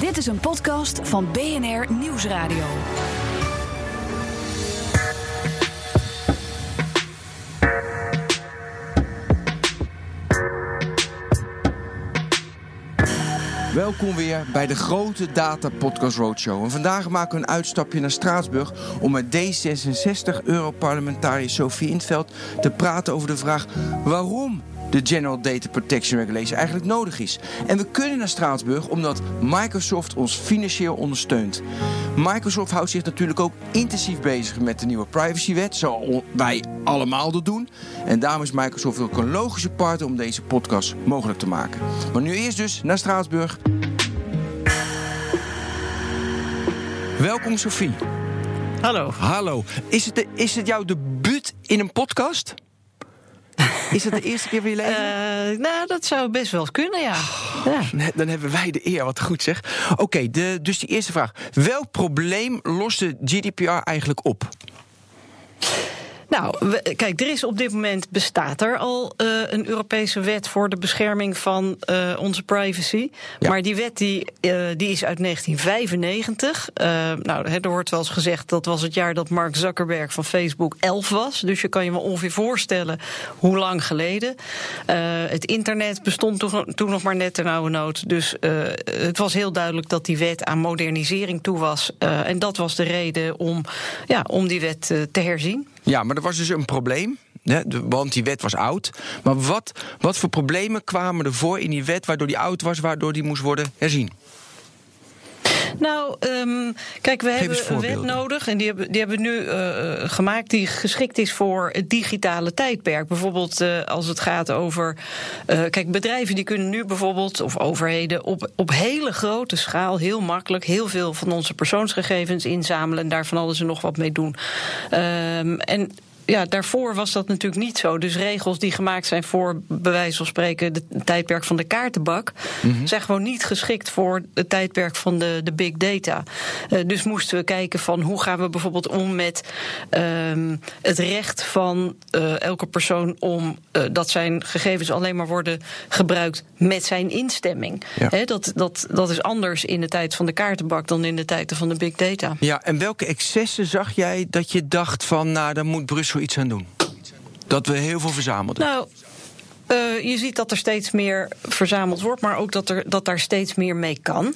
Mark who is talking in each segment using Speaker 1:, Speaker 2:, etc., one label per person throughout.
Speaker 1: Dit is een podcast van BNR Nieuwsradio.
Speaker 2: Welkom weer bij de grote Data Podcast Roadshow. En vandaag maken we een uitstapje naar Straatsburg om met D66-Europarlementariër Sophie Intveld te praten over de vraag waarom de General Data Protection Regulation eigenlijk nodig is. En we kunnen naar Straatsburg omdat Microsoft ons financieel ondersteunt. Microsoft houdt zich natuurlijk ook intensief bezig met de nieuwe privacywet, zoals wij allemaal dat doen. En daarom is Microsoft ook een logische partner om deze podcast mogelijk te maken. Maar nu eerst dus naar Straatsburg. Welkom Sophie.
Speaker 3: Hallo.
Speaker 2: Hallo. Is het, de, is het jouw debuut in een podcast? Is het de eerste keer van je leven?
Speaker 3: Uh, nou, dat zou best wel kunnen, ja. ja.
Speaker 2: Dan hebben wij de eer, wat goed zeg. Oké, okay, dus die eerste vraag. Welk probleem lost de GDPR eigenlijk op?
Speaker 3: Nou, we, kijk, er is op dit moment bestaat er al uh, een Europese wet voor de bescherming van uh, onze privacy. Ja. Maar die wet die, uh, die is uit 1995. nou, er wordt wel eens gezegd dat was het jaar dat Mark Zuckerberg van Facebook 11 was. Dus je kan je wel ongeveer voorstellen hoe lang geleden. het internet bestond toen, toen, nog maar net ter oude nood. Dus het was heel duidelijk dat die wet aan modernisering toe was. en dat was de reden om, ja, om die wet te herzien.
Speaker 2: Ja, maar er was dus een probleem. Hè, want die wet was oud. Maar wat, wat voor problemen kwamen er voor in die wet waardoor die oud was, waardoor die moest worden herzien?
Speaker 3: Nou, um, kijk, we hebben een wet nodig. En die hebben, die hebben we nu uh, gemaakt die geschikt is voor het digitale tijdperk. Bijvoorbeeld uh, als het gaat over. Uh, kijk, bedrijven die kunnen nu bijvoorbeeld, of overheden, op, op hele grote schaal, heel makkelijk, heel veel van onze persoonsgegevens inzamelen. En daar van alles en nog wat mee doen. Um, en ja, daarvoor was dat natuurlijk niet zo. Dus regels die gemaakt zijn voor, bij wijze van spreken, het tijdperk van de kaartenbak, mm-hmm. zijn gewoon niet geschikt voor het tijdperk van de, de big data. Uh, dus moesten we kijken van hoe gaan we bijvoorbeeld om met um, het recht van uh, elke persoon om uh, dat zijn gegevens alleen maar worden gebruikt met zijn instemming. Ja. He, dat, dat, dat is anders in de tijd van de kaartenbak dan in de tijd van de big data.
Speaker 2: Ja, en welke excessen zag jij dat je dacht van, nou, dan moet Brussel iets aan doen? Dat we heel veel verzamelden.
Speaker 3: Nou, uh, je ziet dat er steeds meer verzameld wordt, maar ook dat, er, dat daar steeds meer mee kan.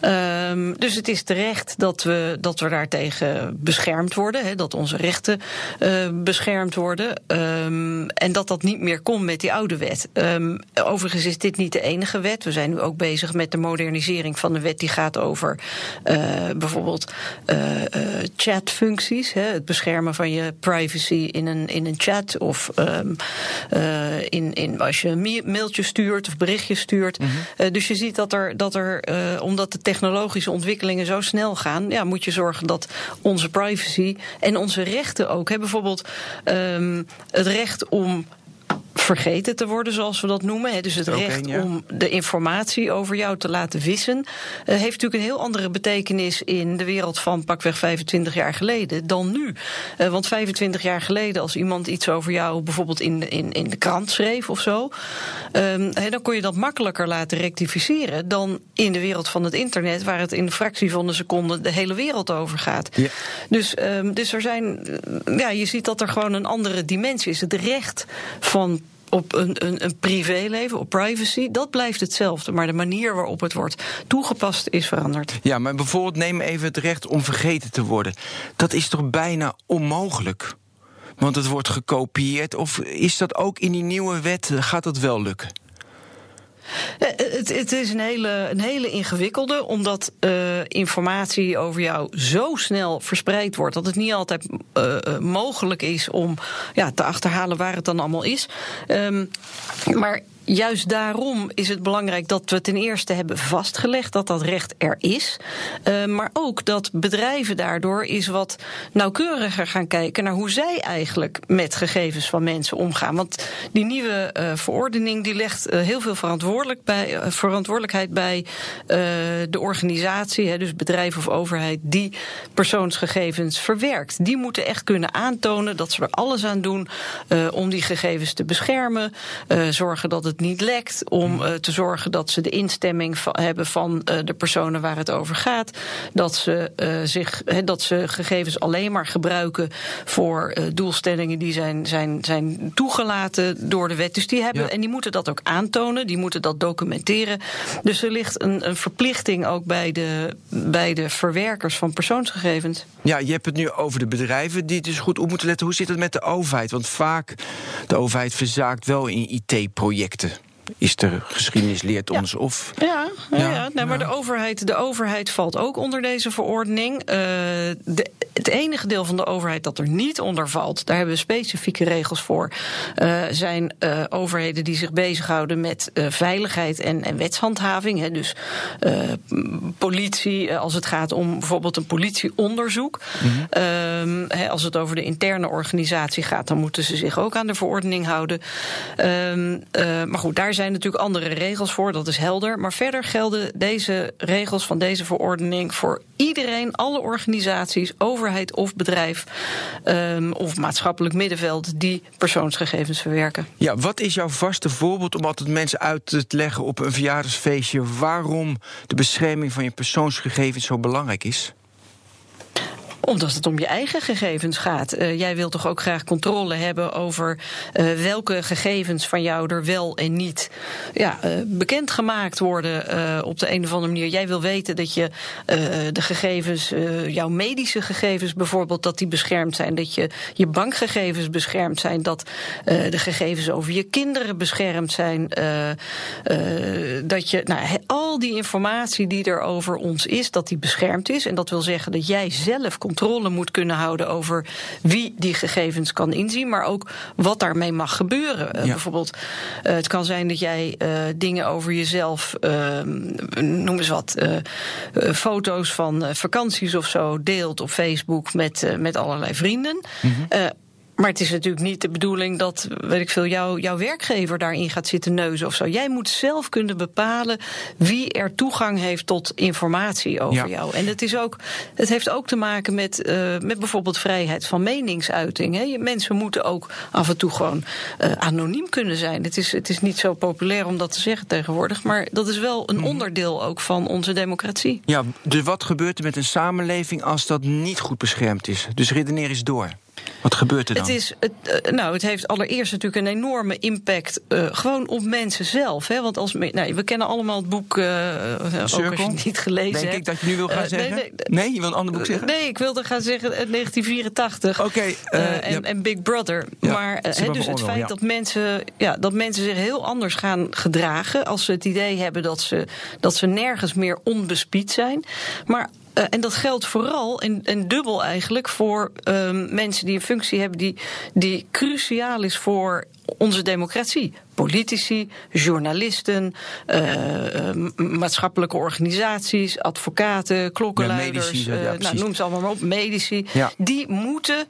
Speaker 3: Um, dus het is terecht dat we, dat we daartegen beschermd worden, dat onze rechten uh, beschermd worden. Um, en dat dat niet meer komt met die oude wet. Um, overigens is dit niet de enige wet. We zijn nu ook bezig met de modernisering van de wet die gaat over uh, bijvoorbeeld chatfuncties, het beschermen van je privacy in een, in een chat of in, in als je een mailtje stuurt of berichtjes stuurt. Mm -hmm. uh, dus je ziet dat er, dat er uh, omdat de technologische ontwikkelingen zo snel gaan, ja, moet je zorgen dat onze privacy en onze rechten ook. Hè, bijvoorbeeld um, het recht om vergeten te worden, zoals we dat noemen. Dus het recht om de informatie over jou te laten wissen, uh, heeft natuurlijk een heel andere betekenis in de wereld van pakweg 25 jaar geleden dan nu. Uh, want 25 jaar geleden, als iemand iets over jou bijvoorbeeld in de, in, in de krant schreef of zo, he, dan kon je dat makkelijker laten rectificeren dan in de wereld van het internet, waar het in een fractie van een seconde de hele wereld over gaat. Ja. Dus, um, dus er zijn, ja, je ziet dat er gewoon een andere dimensie is. Het recht van op een, een, een privéleven, op privacy, dat blijft hetzelfde. Maar de manier waarop het wordt toegepast is veranderd.
Speaker 2: Ja, maar bijvoorbeeld neem even het recht om vergeten te worden. Dat is toch bijna onmogelijk? Want het wordt gekopieerd. Of is dat ook in die nieuwe wet, gaat dat wel lukken?
Speaker 3: Het, het, is een hele, een hele ingewikkelde, omdat uh, informatie over jou zo snel verspreid wordt dat het niet altijd uh, mogelijk is om ja, te achterhalen waar het dan allemaal is. Um, maar juist daarom is het belangrijk dat we ten eerste hebben vastgelegd dat dat recht er is. Uh, maar ook dat bedrijven daardoor is wat nauwkeuriger gaan kijken naar hoe zij eigenlijk met gegevens van mensen omgaan. Want die nieuwe uh, verordening die legt uh, heel veel bij, verantwoordelijkheid bij de organisatie, hè, dus bedrijf of overheid, die persoonsgegevens verwerkt. Die moeten echt kunnen aantonen dat ze er alles aan doen om die gegevens te beschermen, zorgen dat het het niet lekt, om uh, te zorgen dat ze de instemming van, hebben van uh, de personen waar het over gaat, dat ze, uh, zich, he, dat ze gegevens alleen maar gebruiken voor doelstellingen die zijn, zijn, zijn toegelaten door de wet. Dus die hebben, ja. en die moeten dat ook aantonen, die moeten dat documenteren. Dus er ligt een, een verplichting ook bij de, bij de verwerkers van persoonsgegevens.
Speaker 2: Ja, je hebt het nu over de bedrijven die dus goed op moeten letten. Hoe zit het met de overheid? Want vaak de overheid verzaakt wel in IT-projecten is er geschiedenis leert ons of.
Speaker 3: Ja, ja, ja. ja. Nee, maar de overheid, de overheid valt ook onder deze verordening. Uh, de, het enige deel van de overheid dat er niet onder valt, daar hebben we specifieke regels voor, uh, zijn uh, overheden die zich bezighouden met veiligheid en, en wetshandhaving. Hè. Dus politie, als het gaat om bijvoorbeeld een politieonderzoek. Mm-hmm. hè, als het over de interne organisatie gaat, dan moeten ze zich ook aan de verordening houden. maar goed, daar zijn natuurlijk andere regels voor, dat is helder. Maar verder gelden deze regels van deze verordening voor iedereen, alle organisaties, overheid of bedrijf um, of maatschappelijk middenveld die persoonsgegevens verwerken.
Speaker 2: Ja, wat is jouw vaste voorbeeld om altijd mensen uit te leggen op een verjaardagsfeestje waarom de bescherming van je persoonsgegevens zo belangrijk is?
Speaker 3: Omdat het om je eigen gegevens gaat. Uh, jij wilt toch ook graag controle hebben over uh, welke gegevens van jou er wel en niet ja, uh, bekendgemaakt worden op de een of andere manier. Jij wil weten dat je de gegevens, jouw medische gegevens bijvoorbeeld, dat die beschermd zijn. Dat je je bankgegevens beschermd zijn. Dat de gegevens over je kinderen beschermd zijn. dat je, nou, al die informatie die er over ons is, dat die beschermd is. En dat wil zeggen dat jij zelf controle moet kunnen houden over wie die gegevens kan inzien, maar ook wat daarmee mag gebeuren. Ja. Uh, bijvoorbeeld, uh, het kan zijn dat jij uh, dingen over jezelf, noem eens wat, foto's van vakanties of zo deelt op Facebook met, met allerlei vrienden. Mm-hmm. Maar het is natuurlijk niet de bedoeling dat, weet ik veel, jou, jouw werkgever daarin gaat zitten neuzen of zo. Jij moet zelf kunnen bepalen wie er toegang heeft tot informatie over ja. jou. En het, is ook, het heeft ook te maken met, uh, met bijvoorbeeld vrijheid van meningsuiting. Hè. Mensen moeten ook af en toe gewoon uh, anoniem kunnen zijn. Het is, het is niet zo populair om dat te zeggen tegenwoordig, maar dat is wel een onderdeel ook van onze democratie.
Speaker 2: Ja, dus wat gebeurt er met een samenleving als dat niet goed beschermd is? Dus redeneer eens door. Wat gebeurt er dan?
Speaker 3: Het, is, het, uh, nou, het heeft allereerst natuurlijk een enorme impact uh, gewoon op mensen zelf. Hè? Want als, nou, we kennen allemaal het boek, uh, ook als je het niet gelezen
Speaker 2: Denk
Speaker 3: hebt.
Speaker 2: ik dat je nu wil gaan zeggen? Nee, nee, nee, je wil een ander boek zeggen?
Speaker 3: Nee, ik wilde gaan zeggen 1984.
Speaker 2: Oké. Okay,
Speaker 3: en, en, Big Brother.
Speaker 2: Ja,
Speaker 3: maar he, dus het feit ja. dat, mensen, ja, dat mensen zich heel anders gaan gedragen... als ze het idee hebben dat ze, dat ze nergens meer onbespied zijn. Maar Uh, en dat geldt vooral en, en dubbel eigenlijk voor um, mensen die een functie hebben die, die cruciaal is voor onze democratie. Politici, journalisten, uh, uh, maatschappelijke organisaties, advocaten, klokkenluiders,
Speaker 2: ja, medici, ja,
Speaker 3: nou, noem ze allemaal maar op, medici. Die, moeten,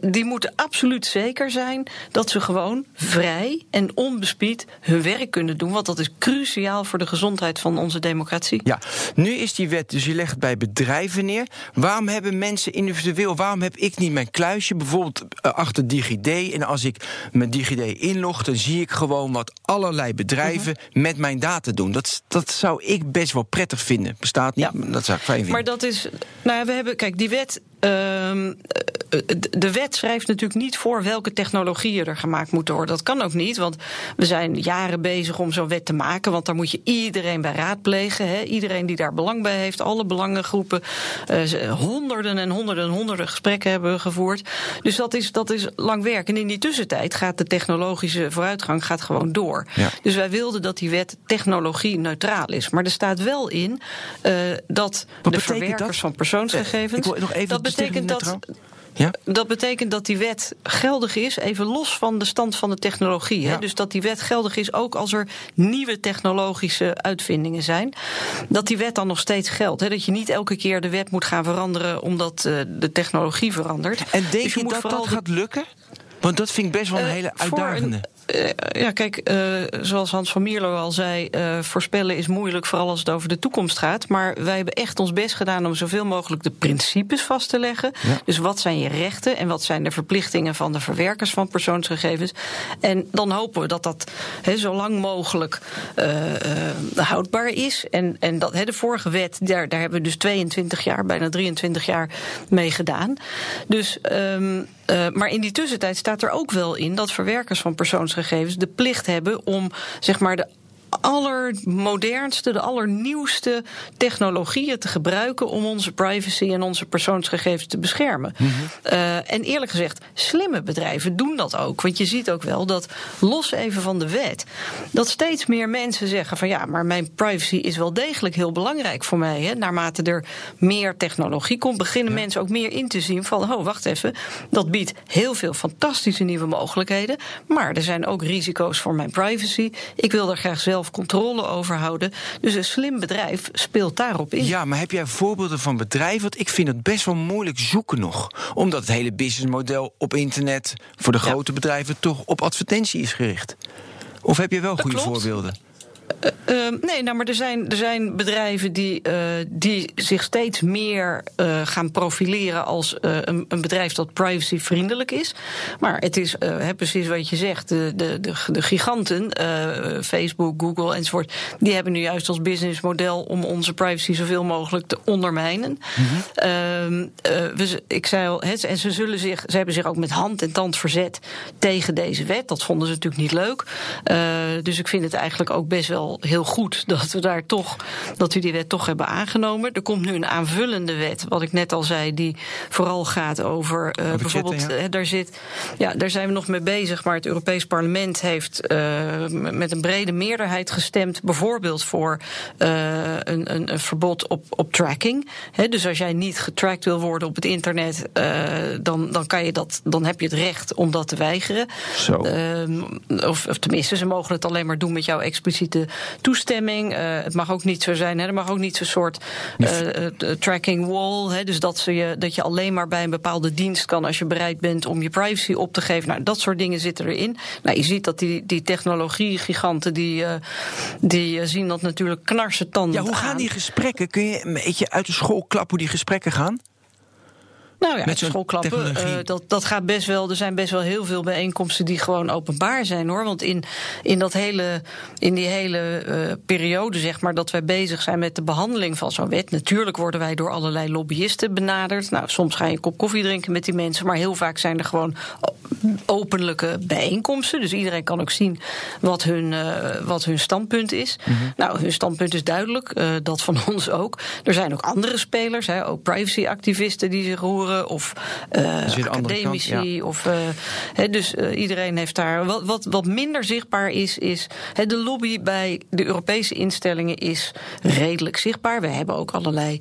Speaker 3: die moeten absoluut zeker zijn dat ze gewoon vrij en onbespied hun werk kunnen doen. Want dat is cruciaal voor de gezondheid van onze democratie.
Speaker 2: Ja, nu is die wet, dus je legt bij bedrijven neer. Waarom hebben mensen individueel, waarom heb ik niet mijn kluisje bijvoorbeeld achter DigiD? En als ik mijn DigiD inlog, dan zie ik gewoon wat allerlei bedrijven mm-hmm. met mijn data doen. Dat, dat zou ik best wel prettig vinden. Bestaat niet, ja. dat zou ik fijn vinden.
Speaker 3: Maar dat is. Nou, we hebben. Kijk, die wet. Um, de wet schrijft natuurlijk niet voor welke technologieën er gemaakt moeten worden. Dat kan ook niet, want we zijn jaren bezig om zo'n wet te maken. Want daar moet je iedereen bij raadplegen. Hè. Iedereen die daar belang bij heeft, alle belangengroepen. Uh, honderden en honderden en honderden gesprekken hebben we gevoerd. Dus dat is, dat is lang werk. En in die tussentijd gaat de technologische vooruitgang gaat gewoon door.
Speaker 2: Ja.
Speaker 3: Dus wij wilden dat die wet technologie neutraal is. Maar er staat wel in dat
Speaker 2: Wat
Speaker 3: de verwerkers
Speaker 2: dat?
Speaker 3: van persoonsgegevens.
Speaker 2: Ik wil nog even
Speaker 3: dat betekent dat.
Speaker 2: Ja?
Speaker 3: Dat betekent dat die wet geldig is, even los van de stand van de technologie.
Speaker 2: Ja.
Speaker 3: Hè? Dus dat die wet geldig is ook als er nieuwe technologische uitvindingen zijn. Dat die wet dan nog steeds geldt. Hè? Dat je niet elke keer de wet moet gaan veranderen omdat uh, de technologie verandert.
Speaker 2: En denk
Speaker 3: dus
Speaker 2: je,
Speaker 3: je
Speaker 2: dat dat gaat lukken? Want dat vind ik best wel een
Speaker 3: uh,
Speaker 2: hele uitdagende.
Speaker 3: Een, ja, kijk, zoals Hans van Mierlo al zei, voorspellen is moeilijk, vooral als het over de toekomst gaat. Maar wij hebben echt ons best gedaan om zoveel mogelijk de principes vast te leggen. Dus wat zijn je rechten en wat zijn de verplichtingen van de verwerkers van persoonsgegevens? En dan hopen we dat dat he, zo lang mogelijk houdbaar is. En, en dat de vorige wet, daar, daar hebben we dus 22 jaar, bijna 23 jaar mee gedaan. Dus. Um, maar in die tussentijd staat er ook wel in dat verwerkers van persoonsgegevens de plicht hebben om zeg maar de allermodernste, de allernieuwste technologieën te gebruiken om onze privacy en onze persoonsgegevens te beschermen. Mhm. Eh, en eerlijk gezegd, slimme bedrijven doen dat ook. Want je ziet ook wel dat, los even van de wet, dat steeds meer mensen zeggen van ja, maar mijn privacy is wel degelijk heel belangrijk voor mij. Hè. Naarmate er meer technologie komt, beginnen mensen ook meer in te zien van, oh wacht even, dat biedt heel veel fantastische nieuwe mogelijkheden, maar er zijn ook risico's voor mijn privacy. Ik wil er graag zelf controle over houden. Dus een slim bedrijf speelt daarop in.
Speaker 2: Ja, maar heb jij voorbeelden van bedrijven? Want ik vind het best wel moeilijk zoeken nog. Omdat het hele businessmodel op internet voor de grote bedrijven toch op advertentie is gericht. Of heb je wel goede voorbeelden?
Speaker 3: Uh, nee, nou, maar er zijn, er zijn bedrijven die, uh, die zich steeds meer uh, gaan profileren als een, een, bedrijf dat privacyvriendelijk is. Maar het is precies wat je zegt. De, de, de, de giganten, Facebook, Google enzovoort, die hebben nu juist als businessmodel om onze privacy zoveel mogelijk te ondermijnen. Mm -hmm. we, ik zei al, en ze zullen zich, ze hebben zich ook met hand en tand verzet tegen deze wet. Dat vonden ze natuurlijk niet leuk. dus ik vind het eigenlijk ook best wel heel goed dat we daar toch, dat we die wet toch hebben aangenomen. Er komt nu een aanvullende wet, wat ik net al zei, die vooral gaat over uh, bijvoorbeeld, ja. daar zit, ja, daar zijn we nog mee bezig, maar het Europees Parlement heeft uh, met een brede meerderheid gestemd, bijvoorbeeld voor een, een, een, verbod op, op tracking. He, dus als jij niet getracked wil worden op het internet, dan, dan kan je dat, dan heb je het recht om dat te weigeren.
Speaker 2: Zo.
Speaker 3: of, of tenminste, ze mogen het alleen maar doen met jouw expliciete toestemming. Uh, het mag ook niet zo zijn, hè, er mag ook niet zo'n soort uh, tracking wall. Hè, dus dat, ze je, dat je alleen maar bij een bepaalde dienst kan als je bereid bent om je privacy op te geven. Nou, dat soort dingen zitten erin. Nou, je ziet dat die, die technologiegiganten die, uh, die zien dat natuurlijk knarsen tanden.
Speaker 2: Ja, hoe gaan die gesprekken? Kun je een beetje uit de school klappen hoe die gesprekken gaan?
Speaker 3: Nou ja, met schoolklappen, uh, dat, dat gaat best wel. Er zijn best wel heel veel bijeenkomsten die gewoon openbaar zijn hoor. Want in, in, dat hele, in die hele uh, periode, zeg maar, dat wij bezig zijn met de behandeling van zo'n wet. Natuurlijk worden wij door allerlei lobbyisten benaderd. Nou, soms ga je een kop koffie drinken met die mensen. Maar heel vaak zijn er gewoon openlijke bijeenkomsten. Dus iedereen kan ook zien wat hun, uh, wat hun standpunt is. Mm -hmm. Nou, hun standpunt is duidelijk. dat van ons ook. Er zijn ook andere spelers, hè, ook privacyactivisten die zich roeren of uh, academici. Kant, ja. of, uh, dus uh, iedereen heeft daar. Wat, wat, wat minder zichtbaar is, is he, de lobby bij de Europese instellingen is redelijk zichtbaar. We hebben ook allerlei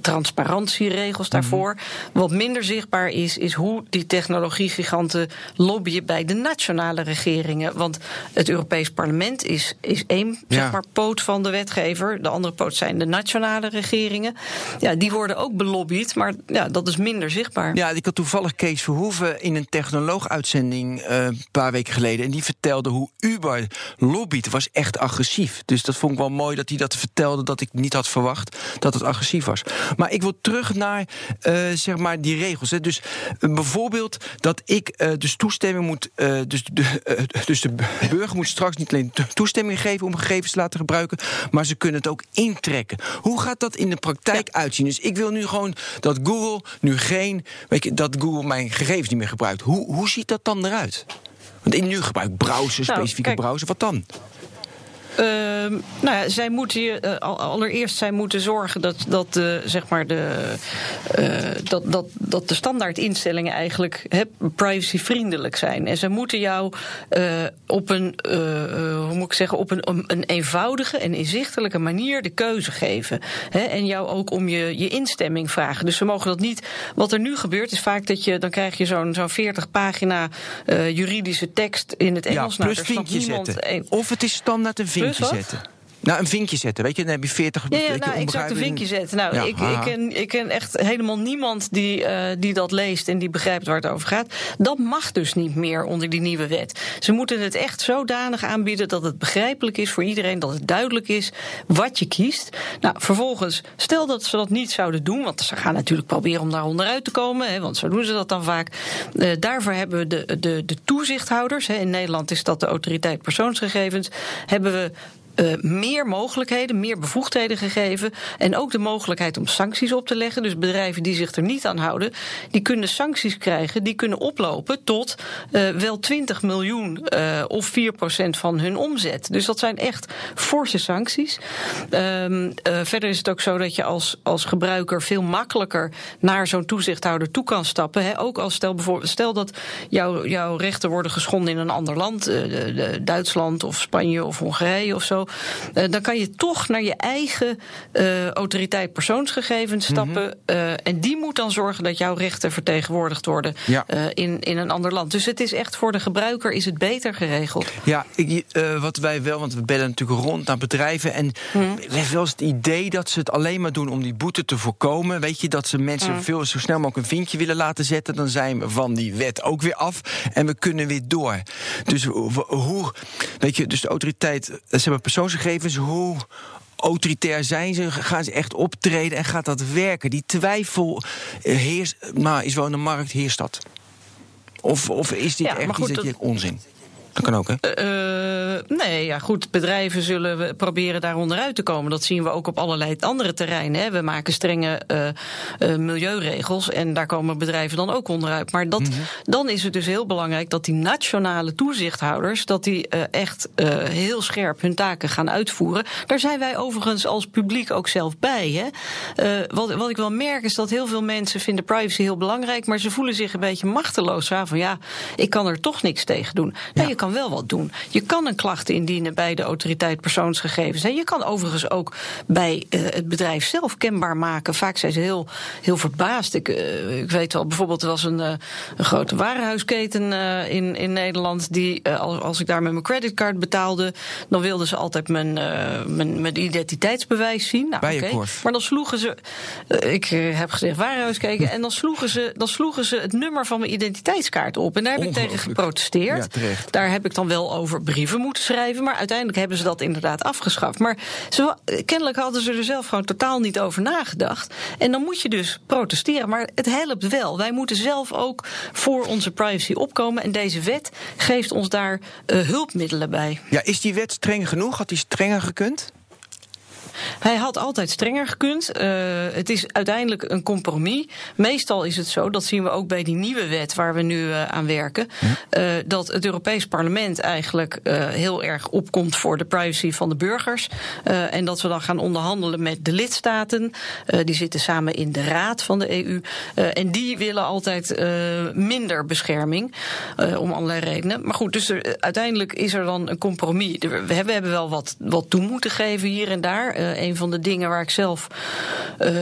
Speaker 3: transparantieregels mhm. daarvoor. Wat minder zichtbaar is, is hoe die technologiegiganten lobbyen bij de nationale regeringen. Want het Europees Parlement is, is één ja. zeg maar, poot van de wetgever. De andere poot zijn de nationale regeringen. Ja, die worden ook belobbyd, maar ja, dat is minder minder zichtbaar.
Speaker 2: Ja, ik had toevallig Kees Verhoeven in een technoloog-uitzending uh, een paar weken geleden. En die vertelde hoe Uber lobbyt. was echt agressief. Dus dat vond ik wel mooi dat hij dat vertelde. Dat ik niet had verwacht dat het agressief was. Maar ik wil terug naar uh, zeg maar die regels. Hè. Dus uh, bijvoorbeeld dat ik dus toestemming moet. dus, de, dus de burger moet straks niet alleen toestemming geven om gegevens te laten gebruiken. Maar ze kunnen het ook intrekken. Hoe gaat dat in de praktijk ja. uitzien? Dus ik wil nu gewoon dat Google nu geen. Weet je, dat Google mijn gegevens niet meer gebruikt. Hoe, hoe ziet dat dan eruit? Want ik nu gebruik browser, nou, specifieke browser. Wat dan?
Speaker 3: Uh, nou ja, zij moeten je, uh, allereerst zij moeten zorgen dat, dat, zeg maar de, uh, dat, dat, dat de standaardinstellingen eigenlijk privacyvriendelijk zijn. En ze moeten jou op een, hoe moet ik zeggen, op een, een eenvoudige en inzichtelijke manier de keuze geven. Hè, en jou ook om je, je instemming vragen. Dus ze mogen dat niet. Wat er nu gebeurt is vaak dat je, dan krijg je zo'n zo'n 40 pagina juridische tekst in het Engels.
Speaker 2: Ja, plus nou, vinkje zetten. Een... Of het is standaard een vinkje zetten. Nou, een vinkje zetten, weet je, dan heb je 40
Speaker 3: Ja, ja nou, exact een vinkje zetten. Nou,
Speaker 2: Ja,
Speaker 3: ik, ik, ken, ik ken echt helemaal niemand die, eh, die dat leest en die begrijpt waar het over gaat. Dat mag dus niet meer onder die nieuwe wet. Ze moeten het echt zodanig aanbieden dat het begrijpelijk is voor iedereen, dat het duidelijk is wat je kiest. Nou, vervolgens, stel dat ze dat niet zouden doen, want ze gaan natuurlijk proberen om daar onderuit te komen, hè, want zo doen ze dat dan vaak. Eh, daarvoor hebben we de, de, de toezichthouders, hè, in Nederland is dat de autoriteit persoonsgegevens, hebben we eh, meer mogelijkheden, meer bevoegdheden gegeven. En ook de mogelijkheid om sancties op te leggen. Dus bedrijven die zich er niet aan houden, die kunnen sancties krijgen. Die kunnen oplopen tot eh, wel 20 miljoen eh, of 4% van hun omzet. Dus dat zijn echt forse sancties. Ehm, eh, verder is het ook zo dat je als, als gebruiker veel makkelijker naar zo'n toezichthouder toe kan stappen. Hè. Ook als stel, bijvoorbeeld, stel dat jouw jouw rechten worden geschonden in een ander land, Duitsland of Spanje of Hongarije of zo. Eh, dan kan je toch naar je eigen eh, autoriteit persoonsgegevens stappen. eh, en die moet dan zorgen dat jouw rechten vertegenwoordigd worden
Speaker 2: Ja.
Speaker 3: in, in een ander land. Dus het is echt voor de gebruiker is het beter geregeld.
Speaker 2: Ja, ik, wat wij wel, want we bellen natuurlijk rond naar bedrijven. En we hebben wel eens het idee dat ze het alleen maar doen om die boete te voorkomen. Weet je, dat ze mensen
Speaker 3: Hmm.
Speaker 2: veel zo snel mogelijk een vinkje willen laten zetten. Dan zijn we van die wet ook weer af. En we kunnen weer door. Dus ho- hoe, weet je, dus de autoriteit, ze hebben persoonsgegevens, hoe. Autoritair zijn ze, gaan ze echt optreden en gaat dat werken? Die twijfel heerst, nou, is wel in de markt, heerst dat? Of, of is dit
Speaker 3: Ja, maar
Speaker 2: echt
Speaker 3: goed,
Speaker 2: iets dat- je onzin? Dat kan ook, hè?
Speaker 3: Eh, nee, ja, goed. Bedrijven zullen we proberen daar onderuit te komen. Dat zien we ook op allerlei andere terreinen. Hè. We maken strenge eh, eh, milieuregels en daar komen bedrijven dan ook onderuit. Maar dat,
Speaker 2: Mhm.
Speaker 3: dan is het dus heel belangrijk dat die nationale toezichthouders... dat die eh, echt eh, heel scherp hun taken gaan uitvoeren. Daar zijn wij overigens als publiek ook zelf bij. Hè. Eh, wat, wat ik wel merk is dat heel veel mensen vinden privacy heel belangrijk... maar ze voelen zich een beetje machteloos. Van ja, ik kan er toch niks tegen doen. Je kan wel wat doen. Je kan een klacht indienen bij de autoriteit persoonsgegevens. En je kan overigens ook bij eh, het bedrijf zelf kenbaar maken. Vaak zijn ze heel, heel verbaasd. Ik, eh, ik weet wel, bijvoorbeeld er was een, eh, een grote warenhuisketen in, in Nederland... die als, als ik daar met mijn creditcard betaalde... dan wilden ze altijd mijn, mijn, mijn identiteitsbewijs zien. Nou, oké.
Speaker 2: Bijenkorf.
Speaker 3: Maar dan sloegen ze... ik heb gezegd warenhuisketen... en dan sloegen, ze, dan sloegen ze het nummer van mijn identiteitskaart op. En daar heb ik tegen geprotesteerd.
Speaker 2: Ja.
Speaker 3: Daar heb ik dan wel over brieven moeten schrijven. Maar uiteindelijk hebben ze dat inderdaad afgeschaft. Maar ze, wa- kennelijk hadden ze er zelf gewoon totaal niet over nagedacht. En dan moet je dus protesteren. Maar het helpt wel. Wij moeten zelf ook voor onze privacy opkomen. En deze wet geeft ons daar eh, hulpmiddelen bij.
Speaker 2: Ja, is die wet streng genoeg? Had die strenger gekund?
Speaker 3: Hij had altijd strenger gekund. Eh, het is uiteindelijk een compromis. Meestal is het zo, dat zien we ook bij die nieuwe wet waar we nu eh, aan werken, eh, dat het Europees Parlement eigenlijk heel erg opkomt voor de privacy van de burgers. En dat we dan gaan onderhandelen met de lidstaten. Die zitten samen in de Raad van de EU. En die willen altijd minder bescherming. om allerlei redenen. Maar goed, dus er, uiteindelijk is er dan een compromis. We hebben, we hebben wel wat, wat toe moeten geven hier en daar. Eh, een van de dingen waar ik zelf eh,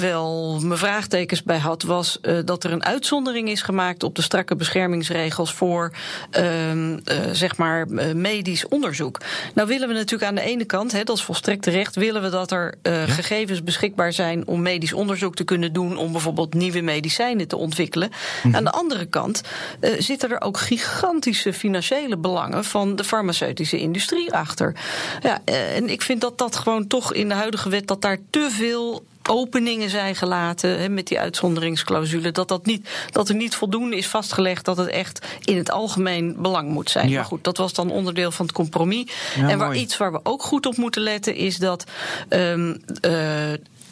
Speaker 3: wel mijn vraagtekens bij had, was eh, dat er een uitzondering is gemaakt op de strakke beschermingsregels voor ehm, eh, zeg maar medisch onderzoek. Nou willen we natuurlijk aan de ene kant, hè, dat is volstrekt terecht, willen we dat er gegevens beschikbaar zijn om medisch onderzoek te kunnen doen, om bijvoorbeeld nieuwe medicijnen te ontwikkelen. Aan de andere kant zitten er ook gigantische financiële belangen van de farmaceutische industrie achter. Ja, en ik vind dat dat gewoon toch in de huidige wet dat daar te veel openingen zijn gelaten met die uitzonderingsclausule. Dat, dat, niet, dat er niet voldoende is vastgelegd dat het echt in het algemeen belang moet zijn.
Speaker 2: Ja.
Speaker 3: Maar goed, dat was dan onderdeel van het compromis.
Speaker 2: Ja,
Speaker 3: en waar
Speaker 2: mooi.
Speaker 3: iets waar we ook goed op moeten letten is dat. ehm, eh,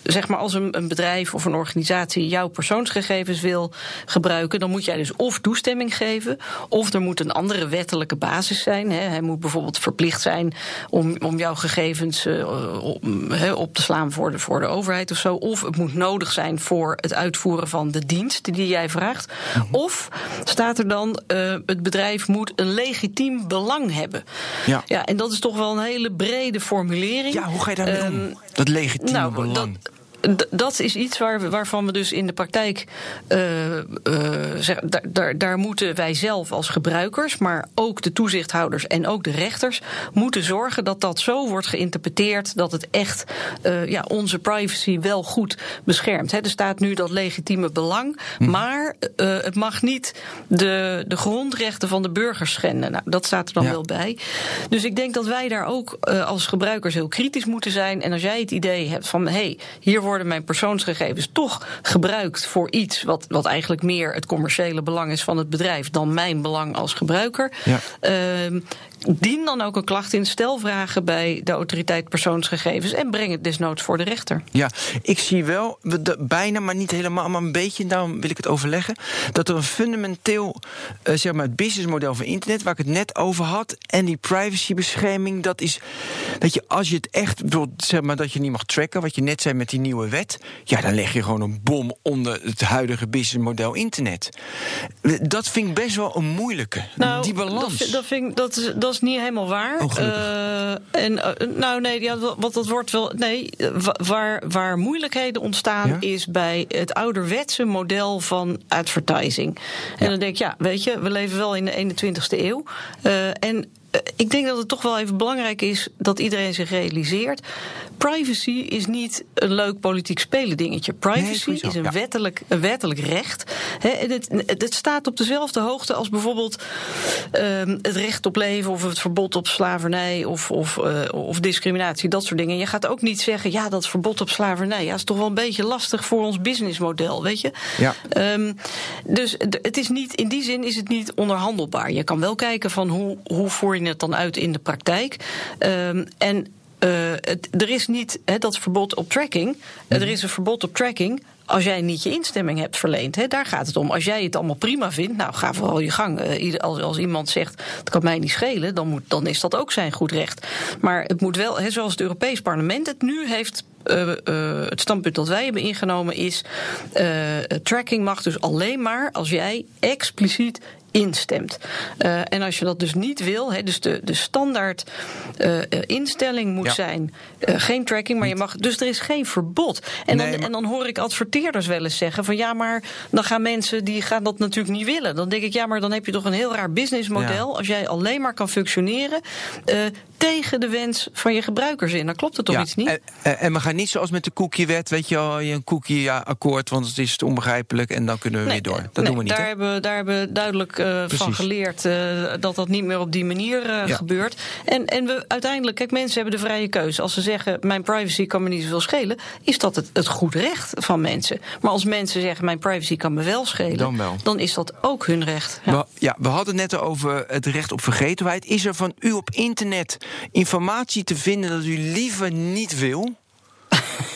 Speaker 3: Zeg maar, als een, een bedrijf of een organisatie jouw persoonsgegevens wil gebruiken, dan moet jij dus of toestemming geven, of er moet een andere wettelijke basis zijn. Hè. Hij moet bijvoorbeeld verplicht zijn om, om jouw gegevens eh, op, te slaan voor de, voor de overheid of zo. Of het moet nodig zijn voor het uitvoeren van de dienst die jij vraagt.
Speaker 2: Mhm.
Speaker 3: Of staat er dan, eh, het bedrijf moet een legitiem belang hebben.
Speaker 2: Ja.
Speaker 3: ja, en dat is toch wel een hele brede formulering.
Speaker 2: Ja, hoe ga je daarmee om?
Speaker 3: Ehm,
Speaker 2: Dat legitieme
Speaker 3: nou,
Speaker 2: belang.
Speaker 3: dat- dat is iets waar, waarvan we dus in de praktijk uh, zeg, daar, daar, moeten wij zelf als gebruikers, maar ook de toezichthouders en ook de rechters, moeten zorgen dat dat zo wordt geïnterpreteerd dat het echt uh, ja, onze privacy wel goed beschermt. er staat nu dat legitieme belang, hm. maar het mag niet de, de grondrechten van de burgers schenden. Nou, dat staat er dan wel bij. Dus ik denk dat wij daar ook als gebruikers heel kritisch moeten zijn. En als jij het idee hebt van hé, hey, hier worden mijn persoonsgegevens toch gebruikt voor iets wat, wat eigenlijk meer het commerciële belang is van het bedrijf dan mijn belang als gebruiker. Ja. Uh, dien dan ook een klacht in, stel vragen bij de autoriteit persoonsgegevens en breng het desnoods voor de rechter.
Speaker 2: Ja, ik zie wel, bijna, maar niet helemaal, maar een beetje, daarom wil ik het overleggen, dat er een fundamenteel, uh, zeg maar, het businessmodel van internet, waar ik het net over had, en die privacybescherming, dat is, weet je, als je het echt, zeg maar, dat je niet mag tracken, wat je net zei met die nieuwe wet, ja, dan leg je gewoon een bom onder het huidige businessmodel internet. Dat vind ik best wel een moeilijke,
Speaker 3: nou,
Speaker 2: die balans.
Speaker 3: Dat, dat, vind, dat, is, dat is niet helemaal waar.
Speaker 2: Oh, uh,
Speaker 3: en, uh, nou nee, ja, wat dat wordt wel. Nee, waar, waar moeilijkheden ontstaan is bij het ouderwetse model van advertising. En ja. dan denk ik, ja, weet je, we leven wel in de 21ste eeuw. Uh, en ik denk dat het toch wel even belangrijk is dat iedereen zich realiseert. Privacy is niet een leuk politiek spelen dingetje. Privacy is een, wettelijk, een wettelijk recht. het, het, staat op dezelfde hoogte als bijvoorbeeld um, het recht op leven of het verbod op slavernij of, of, uh, of discriminatie, dat soort dingen. Je gaat ook niet zeggen, ja, dat verbod op slavernij ja, is toch wel een beetje lastig voor ons businessmodel, weet je?
Speaker 2: Ja.
Speaker 3: Um, dus het is niet, in die zin is het niet onderhandelbaar. Je kan wel kijken van hoe, hoe voer je het dan uit in de praktijk. Um, en het, er is niet he, dat verbod op tracking. Er mhm. is een verbod op tracking als jij niet je instemming hebt verleend. Daar gaat het om. Als jij het allemaal prima vindt, nou ga vooral je gang. Uh, als, als iemand zegt, het kan mij niet schelen, dan, moet, dan is dat ook zijn goed recht. Maar het moet wel, zoals het Europees Parlement het nu heeft uh, uh, het standpunt dat wij hebben ingenomen is: uh, tracking mag dus alleen maar als jij expliciet instemt. Uh, en als je dat dus niet wil, he, dus de, de standaard uh, instelling moet ja. zijn uh, geen tracking, maar je mag. Dus er is geen verbod. En, nee, dan, maar... en dan hoor ik adverteerders wel eens zeggen: van ja, maar dan gaan mensen die gaan dat natuurlijk niet willen. Dan denk ik, ja, maar dan heb je toch een heel raar businessmodel ja. als jij alleen maar kan functioneren tegen de wens van je gebruikers in. Dan klopt het toch
Speaker 2: ja,
Speaker 3: iets niet?
Speaker 2: En, en, we gaan niet zoals met de cookie-wet, weet je wel, een cookie-akkoord, want het is onbegrijpelijk en dan kunnen we nee, weer door. Dat
Speaker 3: nee,
Speaker 2: doen we niet.
Speaker 3: Daar hebben, daar hebben we duidelijk uh, van geleerd uh, dat dat niet meer op die manier uh, ja. gebeurt. En, en we uiteindelijk, kijk, mensen hebben de vrije keuze. Als ze zeggen, mijn privacy kan me niet zoveel schelen, is dat het, het goed recht van mensen. Maar als mensen zeggen, mijn privacy kan me wel schelen,
Speaker 2: dan, wel.
Speaker 3: dan is dat ook hun recht.
Speaker 2: Ja. We, ja, we hadden het net over het recht op vergetenheid. Is er van u op internet informatie te vinden dat u liever niet wil?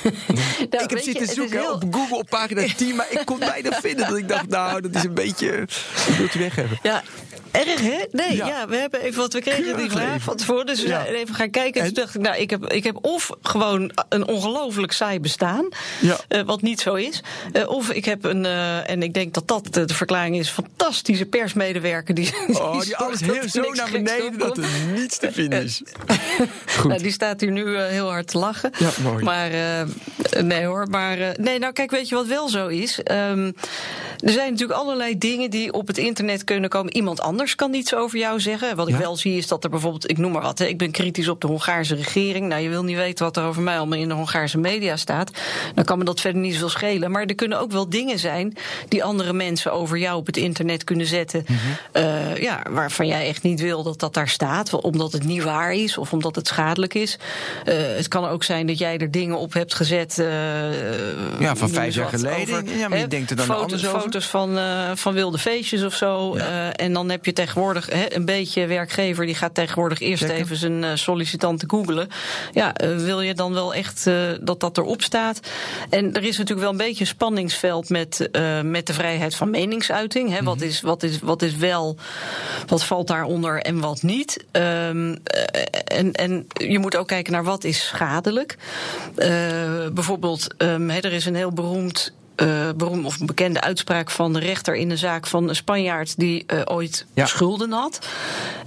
Speaker 2: nou, ik heb zitten je, zoeken heel... op Google op pagina 10, maar ik kon bijna vinden dat ik dacht, nou, dat is een beetje. Ik wil het weg hebben.
Speaker 3: Ja, Erg, hè? Nee, ja. ja. we hebben even wat we kregen die vraag van tevoren. Dus we ja. zijn even gaan kijken. En toen dacht ik, nou, ik heb, ik heb of gewoon een ongelooflijk saai bestaan, ja. uh, wat niet zo is. Uh, of ik heb een, uh, en ik denk dat dat de, verklaring is, fantastische persmedewerker. Die,
Speaker 2: oh, die, die alles heel zo naar beneden dat er niets te vinden is. Goed.
Speaker 3: Nou, die staat hier nu heel hard te lachen.
Speaker 2: Ja, mooi.
Speaker 3: Maar nee hoor, maar nee, nou kijk, weet je wat wel zo is? Um, er zijn natuurlijk allerlei dingen die op het internet kunnen komen. Iemand anders anders kan niets over jou zeggen. Wat ik ja? wel zie is dat er bijvoorbeeld, ik noem maar wat, hè, ik ben kritisch op de Hongaarse regering. Nou, je wil niet weten wat er over mij allemaal in de Hongaarse media staat. Dan kan me dat verder niet zoveel schelen. Maar er kunnen ook wel dingen zijn die andere mensen over jou op het internet kunnen zetten. Mm -hmm. uh, ja, waarvan jij echt niet wil dat dat daar staat. Omdat het niet waar is of omdat het schadelijk is. Uh, het kan ook zijn dat jij er dingen op hebt gezet. Uh,
Speaker 2: ja, van vijf jaar geleden. Over, ja, maar je denkt er dan
Speaker 3: foto's,
Speaker 2: anders over.
Speaker 3: Foto's van, van wilde feestjes of zo. Ja. en dan heb je tegenwoordig hè, een beetje werkgever die gaat tegenwoordig eerst Checken. even zijn uh, sollicitanten googelen. Ja, uh, wil je dan wel echt uh, dat dat erop staat? En er is natuurlijk wel een beetje een spanningsveld met, met de vrijheid van meningsuiting. Hè. Mm -hmm. wat, is, wat, is, wat is wel, wat valt daaronder en wat niet? Um, en, en je moet ook kijken naar wat is schadelijk. bijvoorbeeld, um, hè, er is een heel beroemd uh, beroemde of bekende uitspraak van de rechter in een zaak van een Spanjaard die uh, ooit
Speaker 2: Ja.
Speaker 3: schulden had.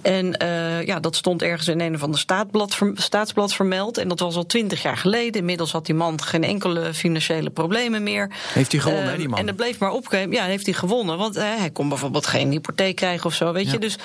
Speaker 3: En eh, ja, dat stond ergens in een of ander staatsblad, staatsblad vermeld. En dat was al twintig jaar geleden. Inmiddels had die man geen enkele financiële problemen meer.
Speaker 2: Heeft hij gewonnen,
Speaker 3: Eh,
Speaker 2: hè, die man?
Speaker 3: En dat bleef maar opkomen. Ja, heeft hij gewonnen. Want eh, hij kon bijvoorbeeld geen hypotheek krijgen of zo. Weet je, dus.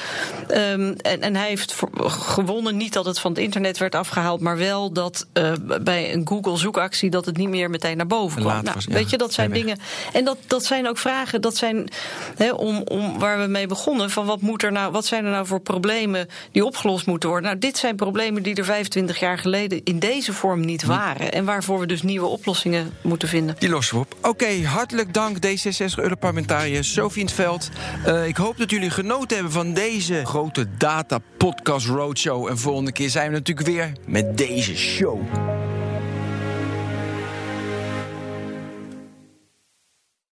Speaker 3: ehm, en, en hij heeft gewonnen. Niet dat het van het internet werd afgehaald. Maar wel dat eh, bij een Google-zoekactie. dat het niet meer meteen naar boven kwam. Nou,
Speaker 2: ja,
Speaker 3: weet je, dat zijn. Dingen. En dat, dat zijn ook vragen. Dat zijn hè, om, om waar we mee begonnen. Van wat, moet er nou, wat zijn er nou voor problemen die opgelost moeten worden? Nou, dit zijn problemen die er 25 jaar geleden in deze vorm niet waren. En waarvoor we dus nieuwe oplossingen moeten vinden.
Speaker 2: Die lossen we op. Oké, hartelijk dank D66-Europarlementariër Sophie in het Veld. Eh, ik hoop dat jullie genoten hebben van deze grote data podcast roadshow. En volgende keer zijn we natuurlijk weer met deze show.